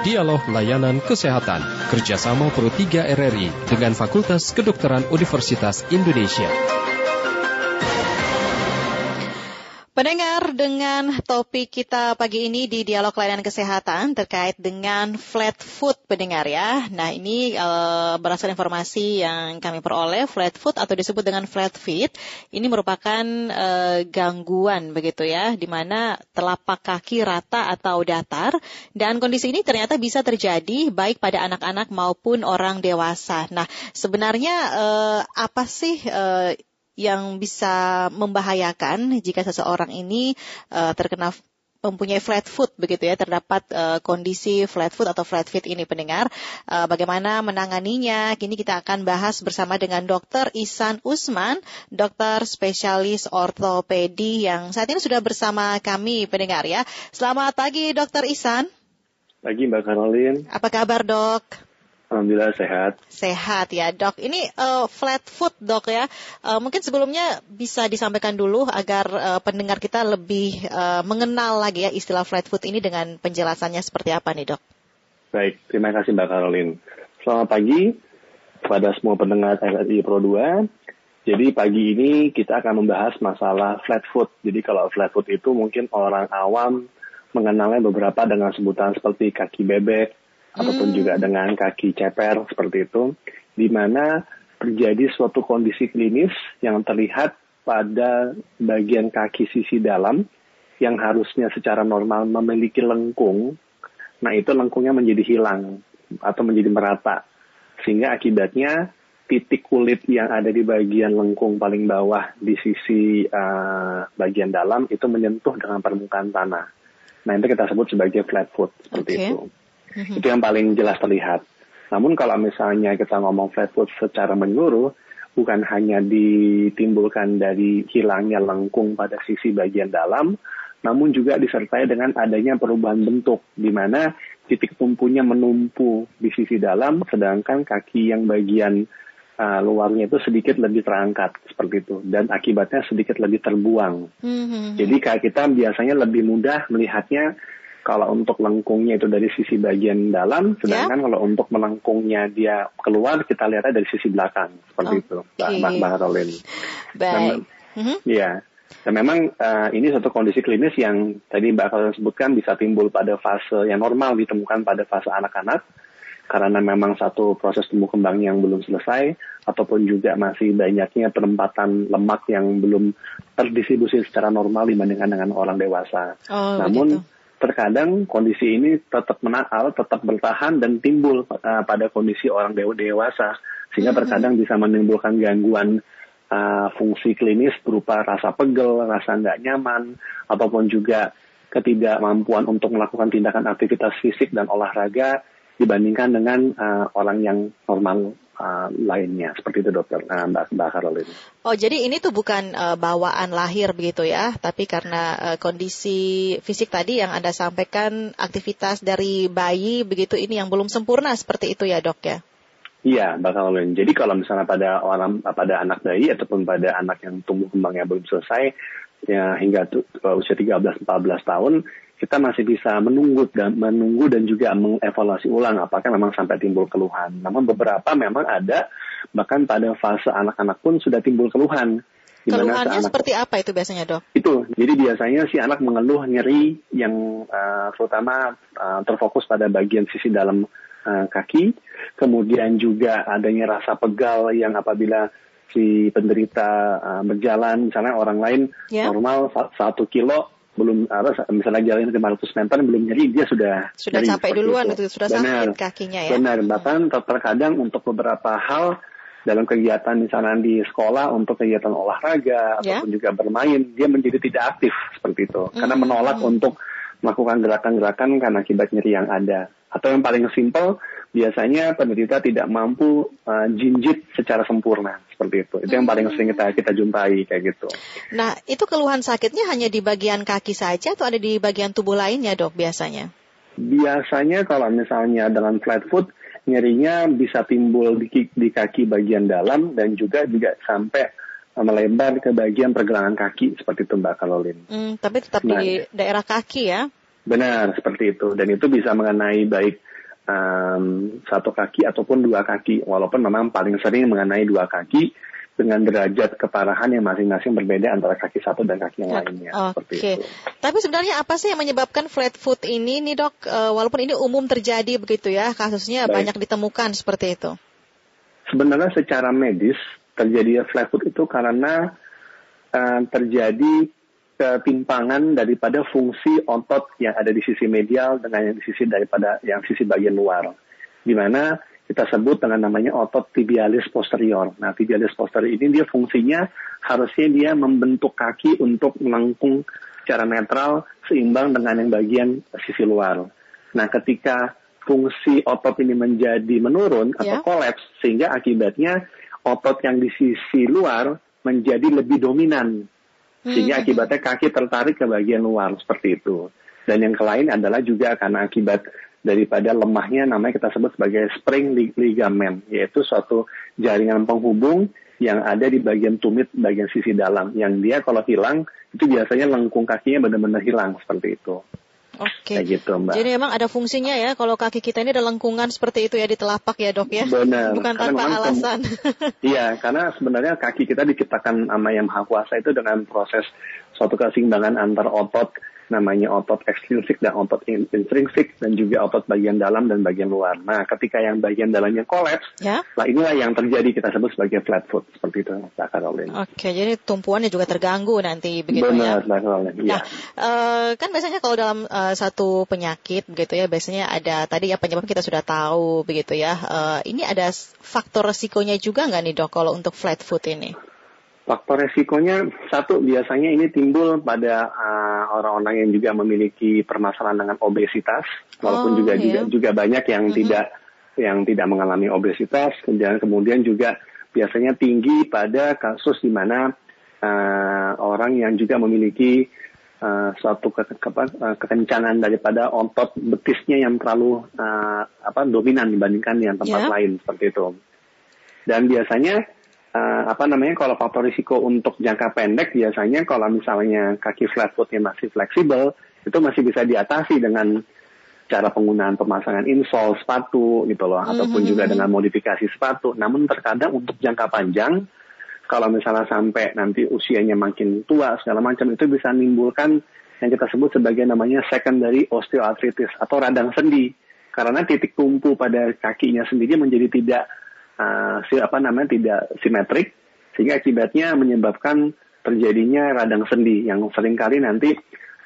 Dialog Layanan Kesehatan kerjasama Pro 3 RRI dengan Fakultas Kedokteran Universitas Indonesia. Pendengar dengan topik kita pagi ini di dialog layanan kesehatan terkait dengan flat foot pendengar ya. Nah ini e, berasal informasi yang kami peroleh flat foot atau disebut dengan flat feet ini merupakan e, gangguan begitu ya, di mana telapak kaki rata atau datar dan kondisi ini ternyata bisa terjadi baik pada anak-anak maupun orang dewasa. Nah sebenarnya e, apa sih e, yang bisa membahayakan jika seseorang ini uh, terkena mempunyai flat foot begitu ya terdapat uh, kondisi flat foot atau flat feet ini pendengar. Uh, bagaimana menanganinya? Kini kita akan bahas bersama dengan dokter Isan Usman dokter spesialis ortopedi yang saat ini sudah bersama kami pendengar ya. Selamat pagi dokter Isan pagi Mbak Karolin. Apa kabar dok Alhamdulillah sehat. Sehat ya dok. Ini uh, flat foot dok ya. Uh, mungkin sebelumnya bisa disampaikan dulu agar uh, pendengar kita lebih uh, mengenal lagi ya istilah flat foot ini dengan penjelasannya seperti apa nih dok. Baik, terima kasih Mbak Caroline. Selamat pagi kepada semua pendengar RRI Pro 2. Jadi pagi ini kita akan membahas masalah flat foot. Jadi kalau flat foot itu mungkin orang awam mengenalnya beberapa dengan sebutan seperti kaki bebek, ataupun hmm. juga dengan kaki ceper seperti itu, di mana terjadi suatu kondisi klinis yang terlihat pada bagian kaki sisi dalam yang harusnya secara normal memiliki lengkung, nah itu lengkungnya menjadi hilang atau menjadi merata, sehingga akibatnya titik kulit yang ada di bagian lengkung paling bawah di sisi uh, bagian dalam itu menyentuh dengan permukaan tanah. Nah itu kita sebut sebagai flat foot seperti okay. itu. Mm-hmm. Itu yang paling jelas terlihat. Namun kalau misalnya kita ngomong flat foot secara menyeluruh, bukan hanya ditimbulkan dari hilangnya lengkung pada sisi bagian dalam, namun juga disertai dengan adanya perubahan bentuk, di mana titik tumpunya menumpu di sisi dalam, sedangkan kaki yang bagian uh, luarnya itu sedikit lebih terangkat seperti itu, dan akibatnya sedikit lebih terbuang. Mm-hmm. Jadi kayak kita biasanya lebih mudah melihatnya kalau untuk lengkungnya itu dari sisi bagian dalam, sedangkan yeah. kalau untuk melengkungnya dia keluar kita lihatnya dari sisi belakang seperti okay. itu, Mbak Mbak Rolin. Baik. mm-hmm. Ya. Dan memang uh, ini satu kondisi klinis yang tadi Mbak Rolin sebutkan bisa timbul pada fase yang normal ditemukan pada fase anak-anak karena memang satu proses tumbuh kembang yang belum selesai ataupun juga masih banyaknya penempatan lemak yang belum terdistribusi secara normal dibandingkan dengan orang dewasa. Oh, Namun begitu terkadang kondisi ini tetap menakal, tetap bertahan dan timbul uh, pada kondisi orang dewa dewasa sehingga mm-hmm. terkadang bisa menimbulkan gangguan uh, fungsi klinis berupa rasa pegel, rasa nggak nyaman, ataupun juga ketidakmampuan untuk melakukan tindakan aktivitas fisik dan olahraga dibandingkan dengan uh, orang yang normal uh, lainnya seperti itu dokter uh, Mbak Mbak Caroline. Oh jadi ini tuh bukan uh, bawaan lahir begitu ya, tapi karena uh, kondisi fisik tadi yang anda sampaikan aktivitas dari bayi begitu ini yang belum sempurna seperti itu ya dok ya? Iya, Mbak Caroline. Jadi kalau misalnya pada orang pada anak bayi ataupun pada anak yang tumbuh kembangnya belum selesai ya hingga tuh, usia 13 14 tahun kita masih bisa menunggu dan menunggu dan juga mengevaluasi ulang apakah memang sampai timbul keluhan. Namun beberapa memang ada bahkan pada fase anak-anak pun sudah timbul keluhan. Keluhannya seperti apa itu biasanya dok? Itu, jadi biasanya si anak mengeluh nyeri yang uh, terutama uh, terfokus pada bagian sisi dalam uh, kaki, kemudian juga adanya rasa pegal yang apabila si penderita uh, berjalan, misalnya orang lain yeah. normal satu kilo belum apa misalnya jalan 500 meter belum nyeri dia sudah sudah nyeri capek duluan itu. itu sudah benar, sakit kakinya ya benar bahkan terkadang untuk beberapa hal dalam kegiatan misalnya di sekolah untuk kegiatan olahraga yeah. ataupun juga bermain dia menjadi tidak aktif seperti itu mm. karena menolak mm. untuk melakukan gerakan-gerakan karena akibat nyeri yang ada atau yang paling simpel biasanya penderita tidak mampu uh, jinjit secara sempurna seperti itu. Itu yang paling sering kita kita jumpai kayak gitu. Nah, itu keluhan sakitnya hanya di bagian kaki saja atau ada di bagian tubuh lainnya, Dok, biasanya? Biasanya kalau misalnya dengan flat foot nyerinya bisa timbul di, di kaki bagian dalam dan juga juga sampai melebar ke bagian pergelangan kaki seperti itu Mbak Kalolin. Hmm, tapi tetap nah, di daerah kaki ya? Benar, seperti itu. Dan itu bisa mengenai baik um, satu kaki ataupun dua kaki. Walaupun memang paling sering mengenai dua kaki dengan derajat keparahan yang masing-masing berbeda antara kaki satu dan kaki yang lainnya. Oke. Okay. Tapi sebenarnya apa sih yang menyebabkan flat foot ini nih dok? Uh, walaupun ini umum terjadi begitu ya, kasusnya Baik. banyak ditemukan seperti itu. Sebenarnya secara medis terjadi flat foot itu karena uh, terjadi ketimpangan daripada fungsi otot yang ada di sisi medial dengan yang di sisi daripada yang sisi bagian luar. Di mana kita sebut dengan namanya otot tibialis posterior. Nah, tibialis posterior ini dia fungsinya harusnya dia membentuk kaki untuk melengkung secara netral seimbang dengan yang bagian sisi luar. Nah, ketika fungsi otot ini menjadi menurun atau yeah. kolaps sehingga akibatnya otot yang di sisi luar menjadi lebih dominan sehingga hmm. akibatnya kaki tertarik ke bagian luar seperti itu. Dan yang lain adalah juga karena akibat daripada lemahnya namanya kita sebut sebagai spring ligament yaitu suatu jaringan penghubung yang ada di bagian tumit bagian sisi dalam yang dia kalau hilang itu biasanya lengkung kakinya benar-benar hilang seperti itu. Oke. Okay. gitu, Mbak. Jadi memang ada fungsinya ya kalau kaki kita ini ada lengkungan seperti itu ya di telapak ya, Dok ya. Benar. Bukan tanpa alasan. Iya, karena sebenarnya kaki kita diciptakan sama Yang Maha Kuasa itu dengan proses suatu keseimbangan antar otot namanya otot ekstrinsik dan otot intrinsik dan juga otot bagian dalam dan bagian luar. Nah, ketika yang bagian dalamnya kolaps, ya? lah inilah yang terjadi kita sebut sebagai flat foot seperti itu, Mbak Caroline. Oke, jadi tumpuannya juga terganggu nanti begitu Benar, ya. Benar, Caroline. Ya. Nah, uh, kan biasanya kalau dalam uh, satu penyakit begitu ya, biasanya ada tadi ya penyebab kita sudah tahu begitu ya. Uh, ini ada faktor resikonya juga nggak nih dok kalau untuk flat foot ini? Faktor resikonya satu biasanya ini timbul pada uh, orang-orang yang juga memiliki permasalahan dengan obesitas, walaupun oh, juga iya. juga juga banyak yang mm -hmm. tidak yang tidak mengalami obesitas, dan kemudian juga biasanya tinggi pada kasus di mana uh, orang yang juga memiliki uh, suatu ke, ke, ke, kekencangan daripada otot betisnya yang terlalu uh, apa dominan dibandingkan yang tempat yeah. lain seperti itu. Dan biasanya uh, apa namanya kalau faktor risiko untuk jangka pendek biasanya kalau misalnya kaki flat footnya masih fleksibel itu masih bisa diatasi dengan cara penggunaan pemasangan insole sepatu gitu loh mm-hmm. ataupun juga mm-hmm. dengan modifikasi sepatu. Namun terkadang untuk jangka panjang kalau misalnya sampai nanti usianya makin tua segala macam itu bisa menimbulkan yang kita sebut sebagai namanya secondary osteoarthritis atau radang sendi karena titik tumpu pada kakinya sendiri menjadi tidak uh, apa namanya tidak simetrik sehingga akibatnya menyebabkan terjadinya radang sendi yang sering kali nanti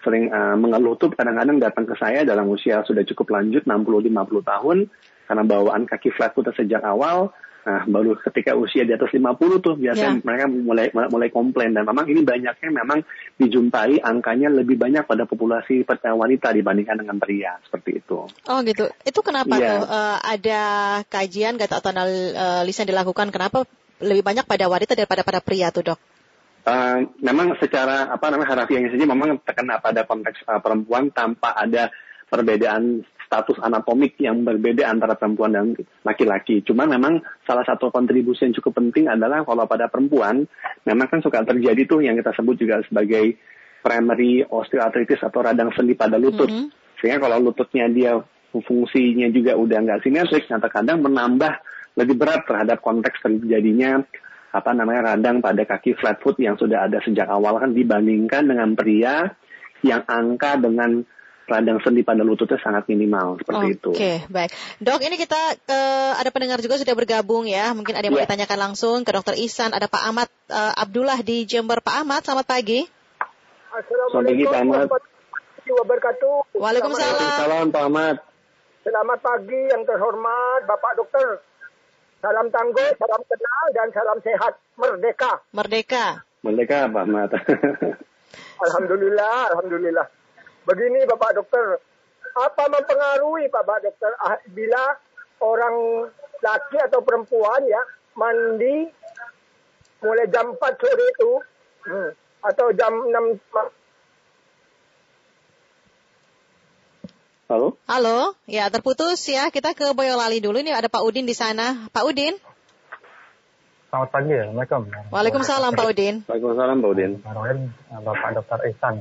sering uh, mengeluh tuh kadang-kadang datang ke saya dalam usia sudah cukup lanjut 60-50 tahun karena bawaan kaki flat sejak awal Nah, baru ketika usia di atas 50 tuh biasanya yeah. mereka mulai mulai komplain dan memang ini banyaknya memang dijumpai angkanya lebih banyak pada populasi wanita dibandingkan dengan pria seperti itu. Oh gitu. Itu kenapa yeah. tuh uh, ada kajian atau analisa yang dilakukan kenapa lebih banyak pada wanita daripada pada pria tuh, Dok? Uh, memang secara apa namanya harafiahnya saja memang terkena pada konteks uh, perempuan tanpa ada perbedaan status anatomik yang berbeda antara perempuan dan laki-laki. Cuma memang salah satu kontribusi yang cukup penting adalah kalau pada perempuan, memang kan suka terjadi tuh yang kita sebut juga sebagai primary osteoarthritis atau radang sendi pada lutut. Mm -hmm. Sehingga kalau lututnya dia fungsinya juga udah nggak simetrik, nah terkadang menambah lebih berat terhadap konteks terjadinya apa namanya radang pada kaki flat foot yang sudah ada sejak awal kan dibandingkan dengan pria yang angka dengan radang sendi pada lututnya sangat minimal seperti okay, itu. Oke, baik. Dok, ini kita uh, ada pendengar juga sudah bergabung ya. Mungkin ada yang yeah. mau ya. ditanyakan langsung ke Dokter Isan. Ada Pak Ahmad uh, Abdullah di Jember. Pak Ahmad, selamat pagi. Assalamualaikum warahmatullahi wabarakatuh. Waalaikumsalam. Waalaikumsalam Pak Ahmad. Selamat pagi yang terhormat Bapak Dokter. Salam tangguh, salam kenal, dan salam sehat. Merdeka. Merdeka. Merdeka Pak Ahmad. Alhamdulillah, Alhamdulillah. Begini Bapak Dokter, apa mempengaruhi Bapak Dokter ah, bila orang laki atau perempuan ya mandi mulai jam 4 sore itu hmm, atau jam 6 Halo? Halo, ya terputus ya. Kita ke Boyolali dulu. Ini ada Pak Udin di sana. Pak Udin? Selamat pagi, Assalamualaikum. Waalaikumsalam Pak Udin. Waalaikumsalam Pak Udin. Bapak Dr. Ihsan.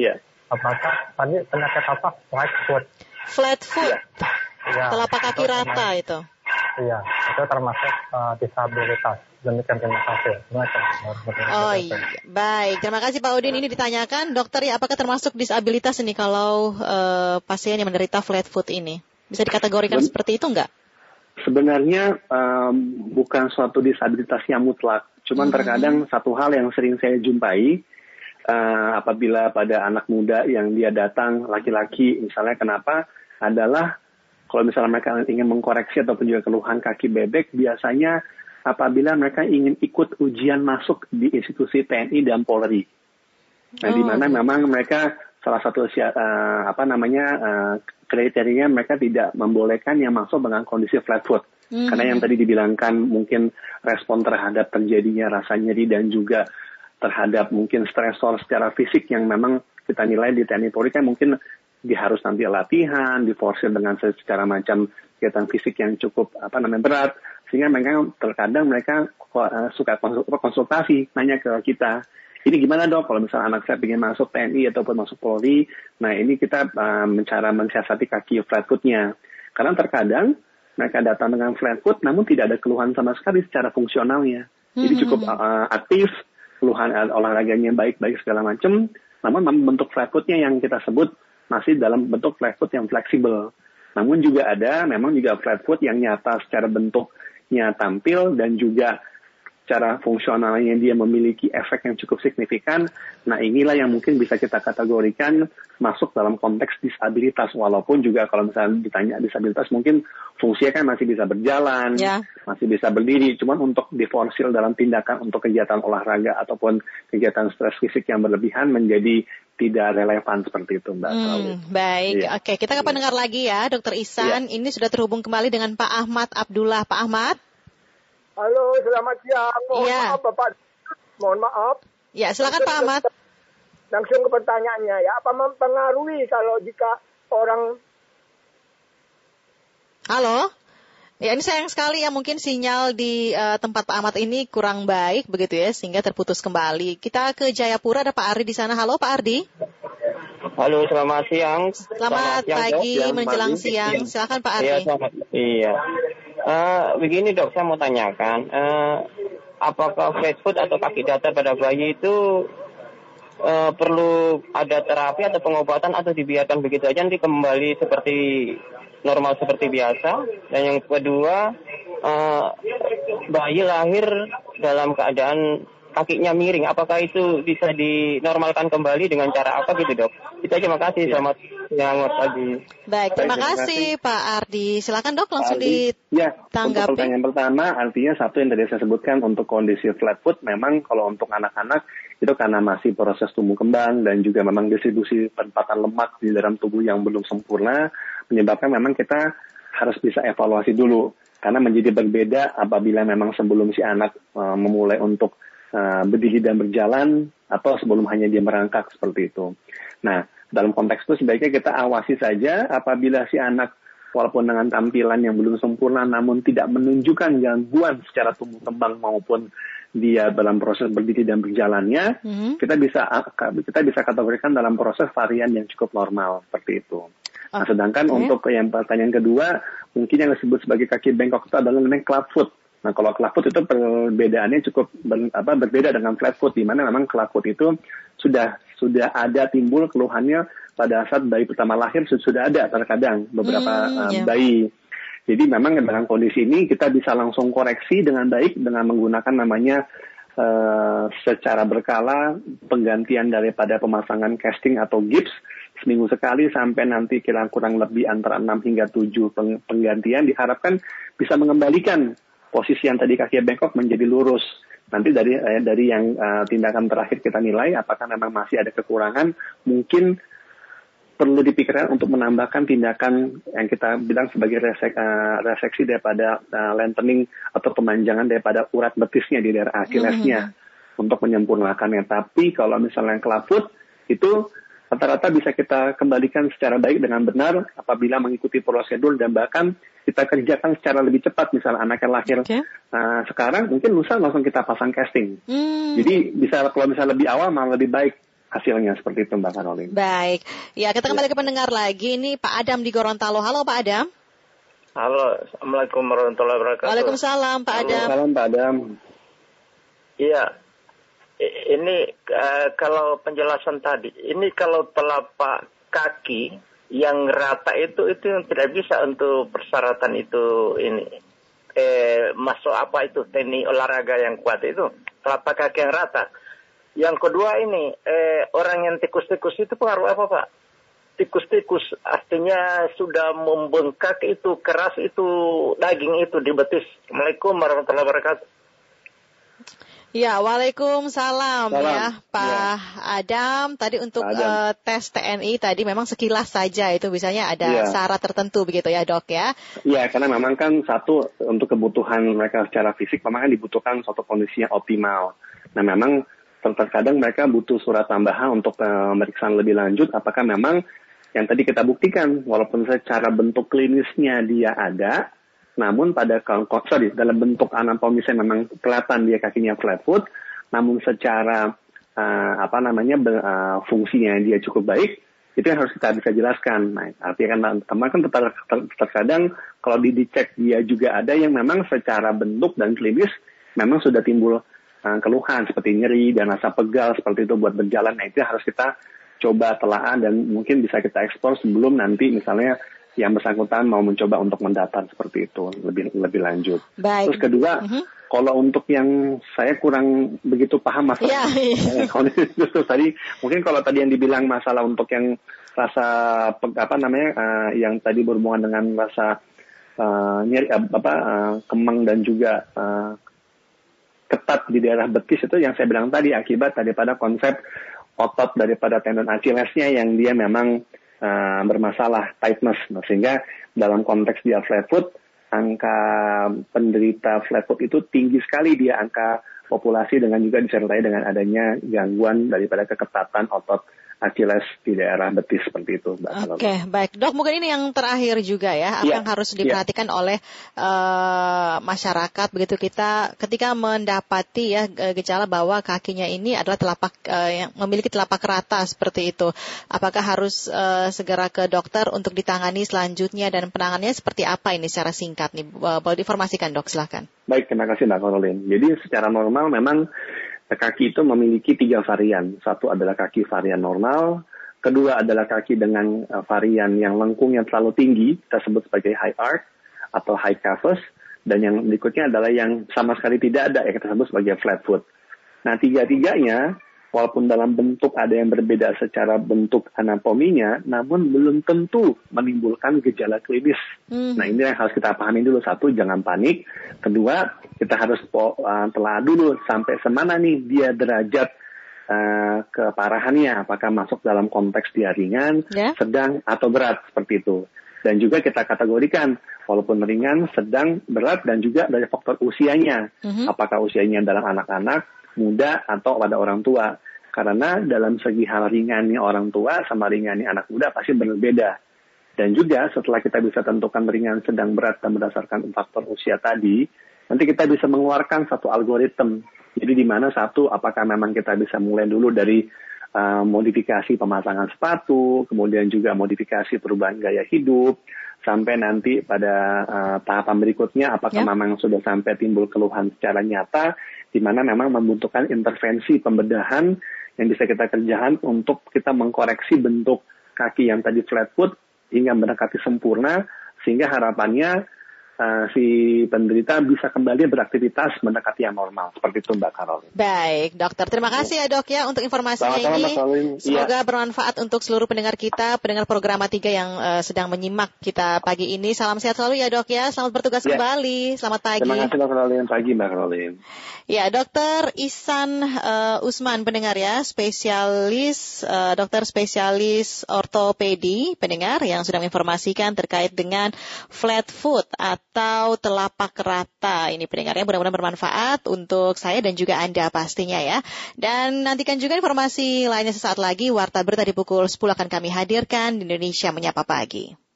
Iya. Apakah tadi penyakit apa flat foot Flat foot, ya telapak kaki itu rata termasuk- itu. iya itu termasuk eh, disabilitas demikian terima kasih Oh iya, baik. Terima kasih Pak Udin. Ini ditanyakan, dokter ya apakah termasuk disabilitas ini kalau eh, pasien yang menderita flat foot ini? Bisa dikategorikan Ben- seperti itu enggak? Sebenarnya em, bukan suatu disabilitas yang mutlak, cuman Hmm. terkadang satu hal yang sering saya jumpai eh, apabila pada anak muda yang dia datang laki-laki, misalnya kenapa adalah kalau misalnya mereka ingin mengkoreksi ataupun juga keluhan kaki bebek, biasanya apabila mereka ingin ikut ujian masuk di institusi TNI dan Polri. Nah, di Oh. mana memang mereka salah satu eh, apa namanya eh, kriterianya mereka tidak membolehkan yang masuk dengan kondisi flat foot. Mhm. Karena yang tadi dibilangkan mungkin respon terhadap terjadinya rasa nyeri dan juga terhadap mungkin stresor secara fisik yang memang kita nilai di TNI Polri kan mungkin dia harus nanti latihan, diforsir dengan secara macam kegiatan fisik yang cukup apa namanya berat. Sehingga mereka terkadang mereka eh, suka konsul- konsultasi nanya ke kita ini gimana dok? Kalau misalnya anak saya ingin masuk TNI ataupun masuk Polri nah ini kita mencara mensiasati kaki flat footnya karena terkadang mereka datang dengan flat foot namun tidak ada keluhan sama sekali secara fungsionalnya. Jadi Mhm. cukup eh, aktif keluhan eh, olahraganya baik-baik segala macam namun bentuk flat footnya yang kita sebut masih dalam bentuk flat foot yang fleksibel. Namun juga ada memang juga flat foot yang nyata secara bentuknya tampil dan juga secara fungsionalnya dia memiliki efek yang cukup signifikan. Nah inilah yang mungkin bisa kita kategorikan masuk dalam konteks disabilitas. Walaupun juga kalau misalnya ditanya disabilitas mungkin fungsinya kan masih bisa berjalan, Ya. masih bisa berdiri. Cuman untuk diforsil dalam tindakan untuk kegiatan olahraga ataupun kegiatan stres fisik yang berlebihan menjadi tidak relevan seperti itu Mbak. Hmm, baik, Iya. oke. Kita ke pendengar lagi ya, Dokter Isan. Ini sudah terhubung kembali dengan Pak Ahmad Abdullah. Pak Ahmad, Halo, selamat siang. Mohon Iya. maaf Bapak. Mohon maaf. ya silakan Pak Ahmad. Langsung ke pertanyaannya ya. Apa mempengaruhi kalau jika orang Halo. Ya ini sayang sekali ya mungkin sinyal di eh, tempat Pak Ahmad ini kurang baik begitu ya sehingga terputus kembali. Kita ke Jayapura ada Pak Ardi di sana. Halo Pak Ardi. Halo, selamat siang. Selamat siang, pagi Dok. menjelang pagi. siang. Silakan Pak Iya, Ardi. selamat. Iya. Eh, begini dok, saya mau tanyakan, eh, apakah flat foot atau kaki datar pada bayi itu eh, perlu ada terapi atau pengobatan atau dibiarkan begitu aja nanti kembali seperti normal seperti biasa? Dan yang kedua, eh, bayi lahir dalam keadaan kakinya miring, apakah itu bisa dinormalkan kembali dengan cara apa gitu dok? Itu aja makasih, selamat siang, selamat pagi. Baik, terima kasih Pak Ardi. Silakan Dok langsung Ardi, ya, untuk ditanggapi. pertanyaan pertama, artinya satu yang tadi saya sebutkan untuk kondisi flat foot, memang kalau untuk anak-anak itu karena masih proses tumbuh kembang dan juga memang distribusi penempatan lemak di dalam tubuh yang belum sempurna, menyebabkan memang kita harus bisa evaluasi dulu. Karena menjadi berbeda apabila memang sebelum si anak eh, memulai untuk eh, berdiri dan berjalan atau sebelum hanya dia merangkak seperti itu. Nah, dalam konteks itu sebaiknya kita awasi saja apabila si anak walaupun dengan tampilan yang belum sempurna namun tidak menunjukkan gangguan secara tumbuh kembang maupun dia dalam proses berdiri dan berjalannya, Mhm. kita bisa kita bisa kategorikan dalam proses varian yang cukup normal seperti itu. Nah, sedangkan Oke. untuk yang pertanyaan kedua, mungkin yang disebut sebagai kaki bengkok itu adalah namanya clubfoot. Nah, kalau clubfoot itu perbedaannya cukup ber- apa, berbeda dengan flatfoot, di mana memang clubfoot itu sudah sudah ada timbul keluhannya pada saat bayi pertama lahir su- sudah ada terkadang beberapa Hmm, uh, ya. bayi. Jadi memang dengan kondisi ini kita bisa langsung koreksi dengan baik dengan menggunakan namanya eh, secara berkala penggantian daripada pemasangan casting atau gips seminggu sekali sampai nanti kira kurang lebih antara 6 hingga 7 peng- penggantian diharapkan bisa mengembalikan posisi yang tadi kaki bengkok menjadi lurus. Nanti dari eh, dari yang eh, tindakan terakhir kita nilai apakah memang masih ada kekurangan, mungkin perlu dipikirkan untuk menambahkan tindakan yang kita bilang sebagai resek, eh, reseksi daripada eh, lengthening atau pemanjangan daripada urat betisnya di daerah Achillesnya untuk menyempurnakannya. Tapi kalau misalnya kelaput itu rata-rata bisa kita kembalikan secara baik dengan benar apabila mengikuti prosedur dan bahkan kita kerjakan secara lebih cepat. Misalnya anaknya lahir Oke. eh, sekarang, mungkin lusa langsung kita pasang casting. Hmm. Jadi bisa kalau misalnya lebih awal malah lebih baik hasilnya seperti itu Mbak Karolin. Baik, ya kita kembali ke pendengar lagi. Ini Pak Adam di Gorontalo. Halo Pak Adam. Halo, Assalamualaikum warahmatullahi wabarakatuh. Waalaikumsalam Pak Adam. Salam Pak Adam. Iya, ini eh, kalau penjelasan tadi, ini kalau telapak kaki yang rata itu itu yang tidak bisa untuk persyaratan itu ini eh masuk apa itu teknik olahraga yang kuat itu telapak kaki yang rata. Yang kedua ini eh orang yang tikus-tikus itu pengaruh apa pak? Tikus-tikus artinya sudah membengkak itu keras itu daging itu di betis. Assalamualaikum warahmatullahi wabarakatuh. Ya, Waalaikumsalam Salam. ya Pak Adam. Tadi untuk Adam. eh, tes TNI tadi memang sekilas saja itu biasanya ada Iya. syarat tertentu begitu ya dok ya. Iya, karena memang kan satu untuk kebutuhan mereka secara fisik memang kan dibutuhkan suatu kondisi yang optimal. Nah, memang ter- terkadang mereka butuh surat tambahan untuk eh, pemeriksaan lebih lanjut apakah memang yang tadi kita buktikan walaupun secara bentuk klinisnya dia ada namun pada sorry dalam bentuk anatomisnya memang kelihatan dia kakinya flat foot namun secara eh, apa namanya eh, fungsinya dia cukup baik itu yang harus kita bisa jelaskan. Nah, artinya kan teman kan ter- ter- terkadang kalau di dicek dia juga ada yang memang secara bentuk dan klinis memang sudah timbul uh, keluhan seperti nyeri dan rasa pegal seperti itu buat berjalan. Nah, itu harus kita coba telaah dan mungkin bisa kita ekspor sebelum nanti misalnya yang bersangkutan mau mencoba untuk mendata seperti itu lebih lebih lanjut. Baik. Terus kedua, Mhm. kalau untuk yang saya kurang begitu paham masalah Iya. Eh, kalau justru tadi mungkin kalau tadi yang dibilang masalah untuk yang rasa apa namanya eh, yang tadi berhubungan dengan rasa eh, nyeri eh, apa eh, kemang dan juga eh, ketat di daerah betis itu yang saya bilang tadi akibat daripada konsep otot daripada tendon Achillesnya yang dia memang eh, bermasalah tightness. Nah, sehingga dalam konteks dia flat foot angka penderita flat foot itu tinggi sekali dia angka populasi dengan juga disertai dengan adanya gangguan daripada keketatan otot Achilles di daerah betis seperti itu Mbak Oke, Salome. baik dok. Mungkin ini yang terakhir juga ya, apa Iya, yang harus iya. diperhatikan oleh eh, masyarakat begitu kita ketika mendapati ya ge- gejala bahwa kakinya ini adalah telapak eh, yang memiliki telapak rata seperti itu. Apakah harus eh, segera ke dokter untuk ditangani selanjutnya dan penanganannya seperti apa ini secara singkat nih? Eh, Boleh diinformasikan dok, silahkan. Baik, terima kasih Mbak Caroline. Jadi secara normal memang kaki itu memiliki tiga varian. Satu adalah kaki varian normal, kedua adalah kaki dengan eh, varian yang lengkungnya terlalu tinggi, kita sebut sebagai high arch atau high calves, dan yang berikutnya adalah yang sama sekali tidak ada, yang kita sebut sebagai flat foot. Nah, tiga-tiganya, walaupun dalam bentuk ada yang berbeda secara bentuk anatominya, namun belum tentu menimbulkan gejala klinis. Hmm. Nah, ini yang harus kita pahami dulu. Satu, jangan panik. Kedua, kita harus uh, telah dulu sampai semana nih dia derajat uh, keparahannya. Apakah masuk dalam konteks dia ringan, Ya. sedang, atau berat seperti itu. Dan juga kita kategorikan, walaupun ringan, sedang, berat, dan juga dari faktor usianya. Mhm. Apakah usianya dalam anak-anak, muda, atau pada orang tua. Karena dalam segi hal ringannya orang tua sama ringannya anak muda pasti berbeda. Dan juga setelah kita bisa tentukan ringan, sedang, berat, dan berdasarkan faktor usia tadi, nanti kita bisa mengeluarkan satu algoritma. Jadi di mana satu, apakah memang kita bisa mulai dulu dari uh, modifikasi pemasangan sepatu, kemudian juga modifikasi perubahan gaya hidup, sampai nanti pada uh, tahapan berikutnya apakah Ya. memang sudah sampai timbul keluhan secara nyata, di mana memang membutuhkan intervensi pembedahan yang bisa kita kerjakan untuk kita mengkoreksi bentuk kaki yang tadi flat foot hingga mendekati sempurna, sehingga harapannya uh, si penderita bisa kembali beraktivitas mendekati yang normal. Seperti itu Mbak Karol. Baik, dokter. Terima kasih ya dok ya untuk informasinya Sama-sama, ini. Mbak Caroline. Semoga bermanfaat untuk seluruh pendengar kita, pendengar program tiga yang eh, sedang menyimak kita pagi ini. Salam sehat selalu ya dok ya. Selamat bertugas Ya. kembali. Selamat pagi. Terima kasih Mbak Caroline. Pagi Mbak Caroline. Ya, Dokter Isan eh, Usman pendengar ya, spesialis eh, dokter spesialis ortopedi pendengar yang sudah menginformasikan terkait dengan flat foot atau telapak rata. Ini pendengar ya, mudah-mudahan bermanfaat untuk saya dan juga Anda pastinya ya. Dan nantikan juga informasi lainnya sesaat lagi. Warta berita di pukul 10 akan kami hadirkan di Indonesia Menyapa Pagi.